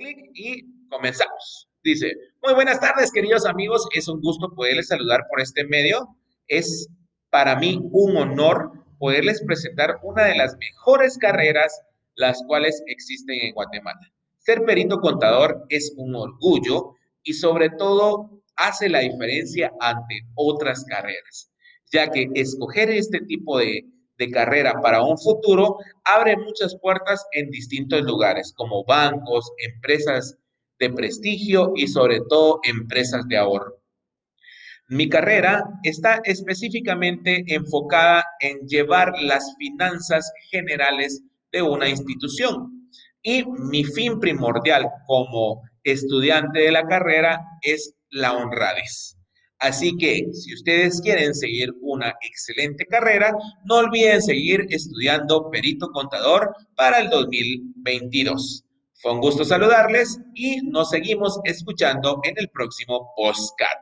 y comenzamos. Dice, muy buenas tardes, queridos amigos. Es un gusto poderles saludar por este medio. Es para mí un honor poderles presentar una de las mejores carreras las cuales existen en Guatemala. Ser perito contador es un orgullo y sobre todo hace la diferencia ante otras carreras, ya que escoger este tipo de, de carrera para un futuro abre muchas puertas en distintos lugares, como bancos, empresas de prestigio y sobre todo empresas de ahorro. Mi carrera está específicamente enfocada en llevar las finanzas generales de una institución y mi fin primordial como estudiante de la carrera es la honradez. Así que si ustedes quieren seguir una excelente carrera, no olviden seguir estudiando perito contador para el 2022. Fue un gusto saludarles y nos seguimos escuchando en el próximo postcat.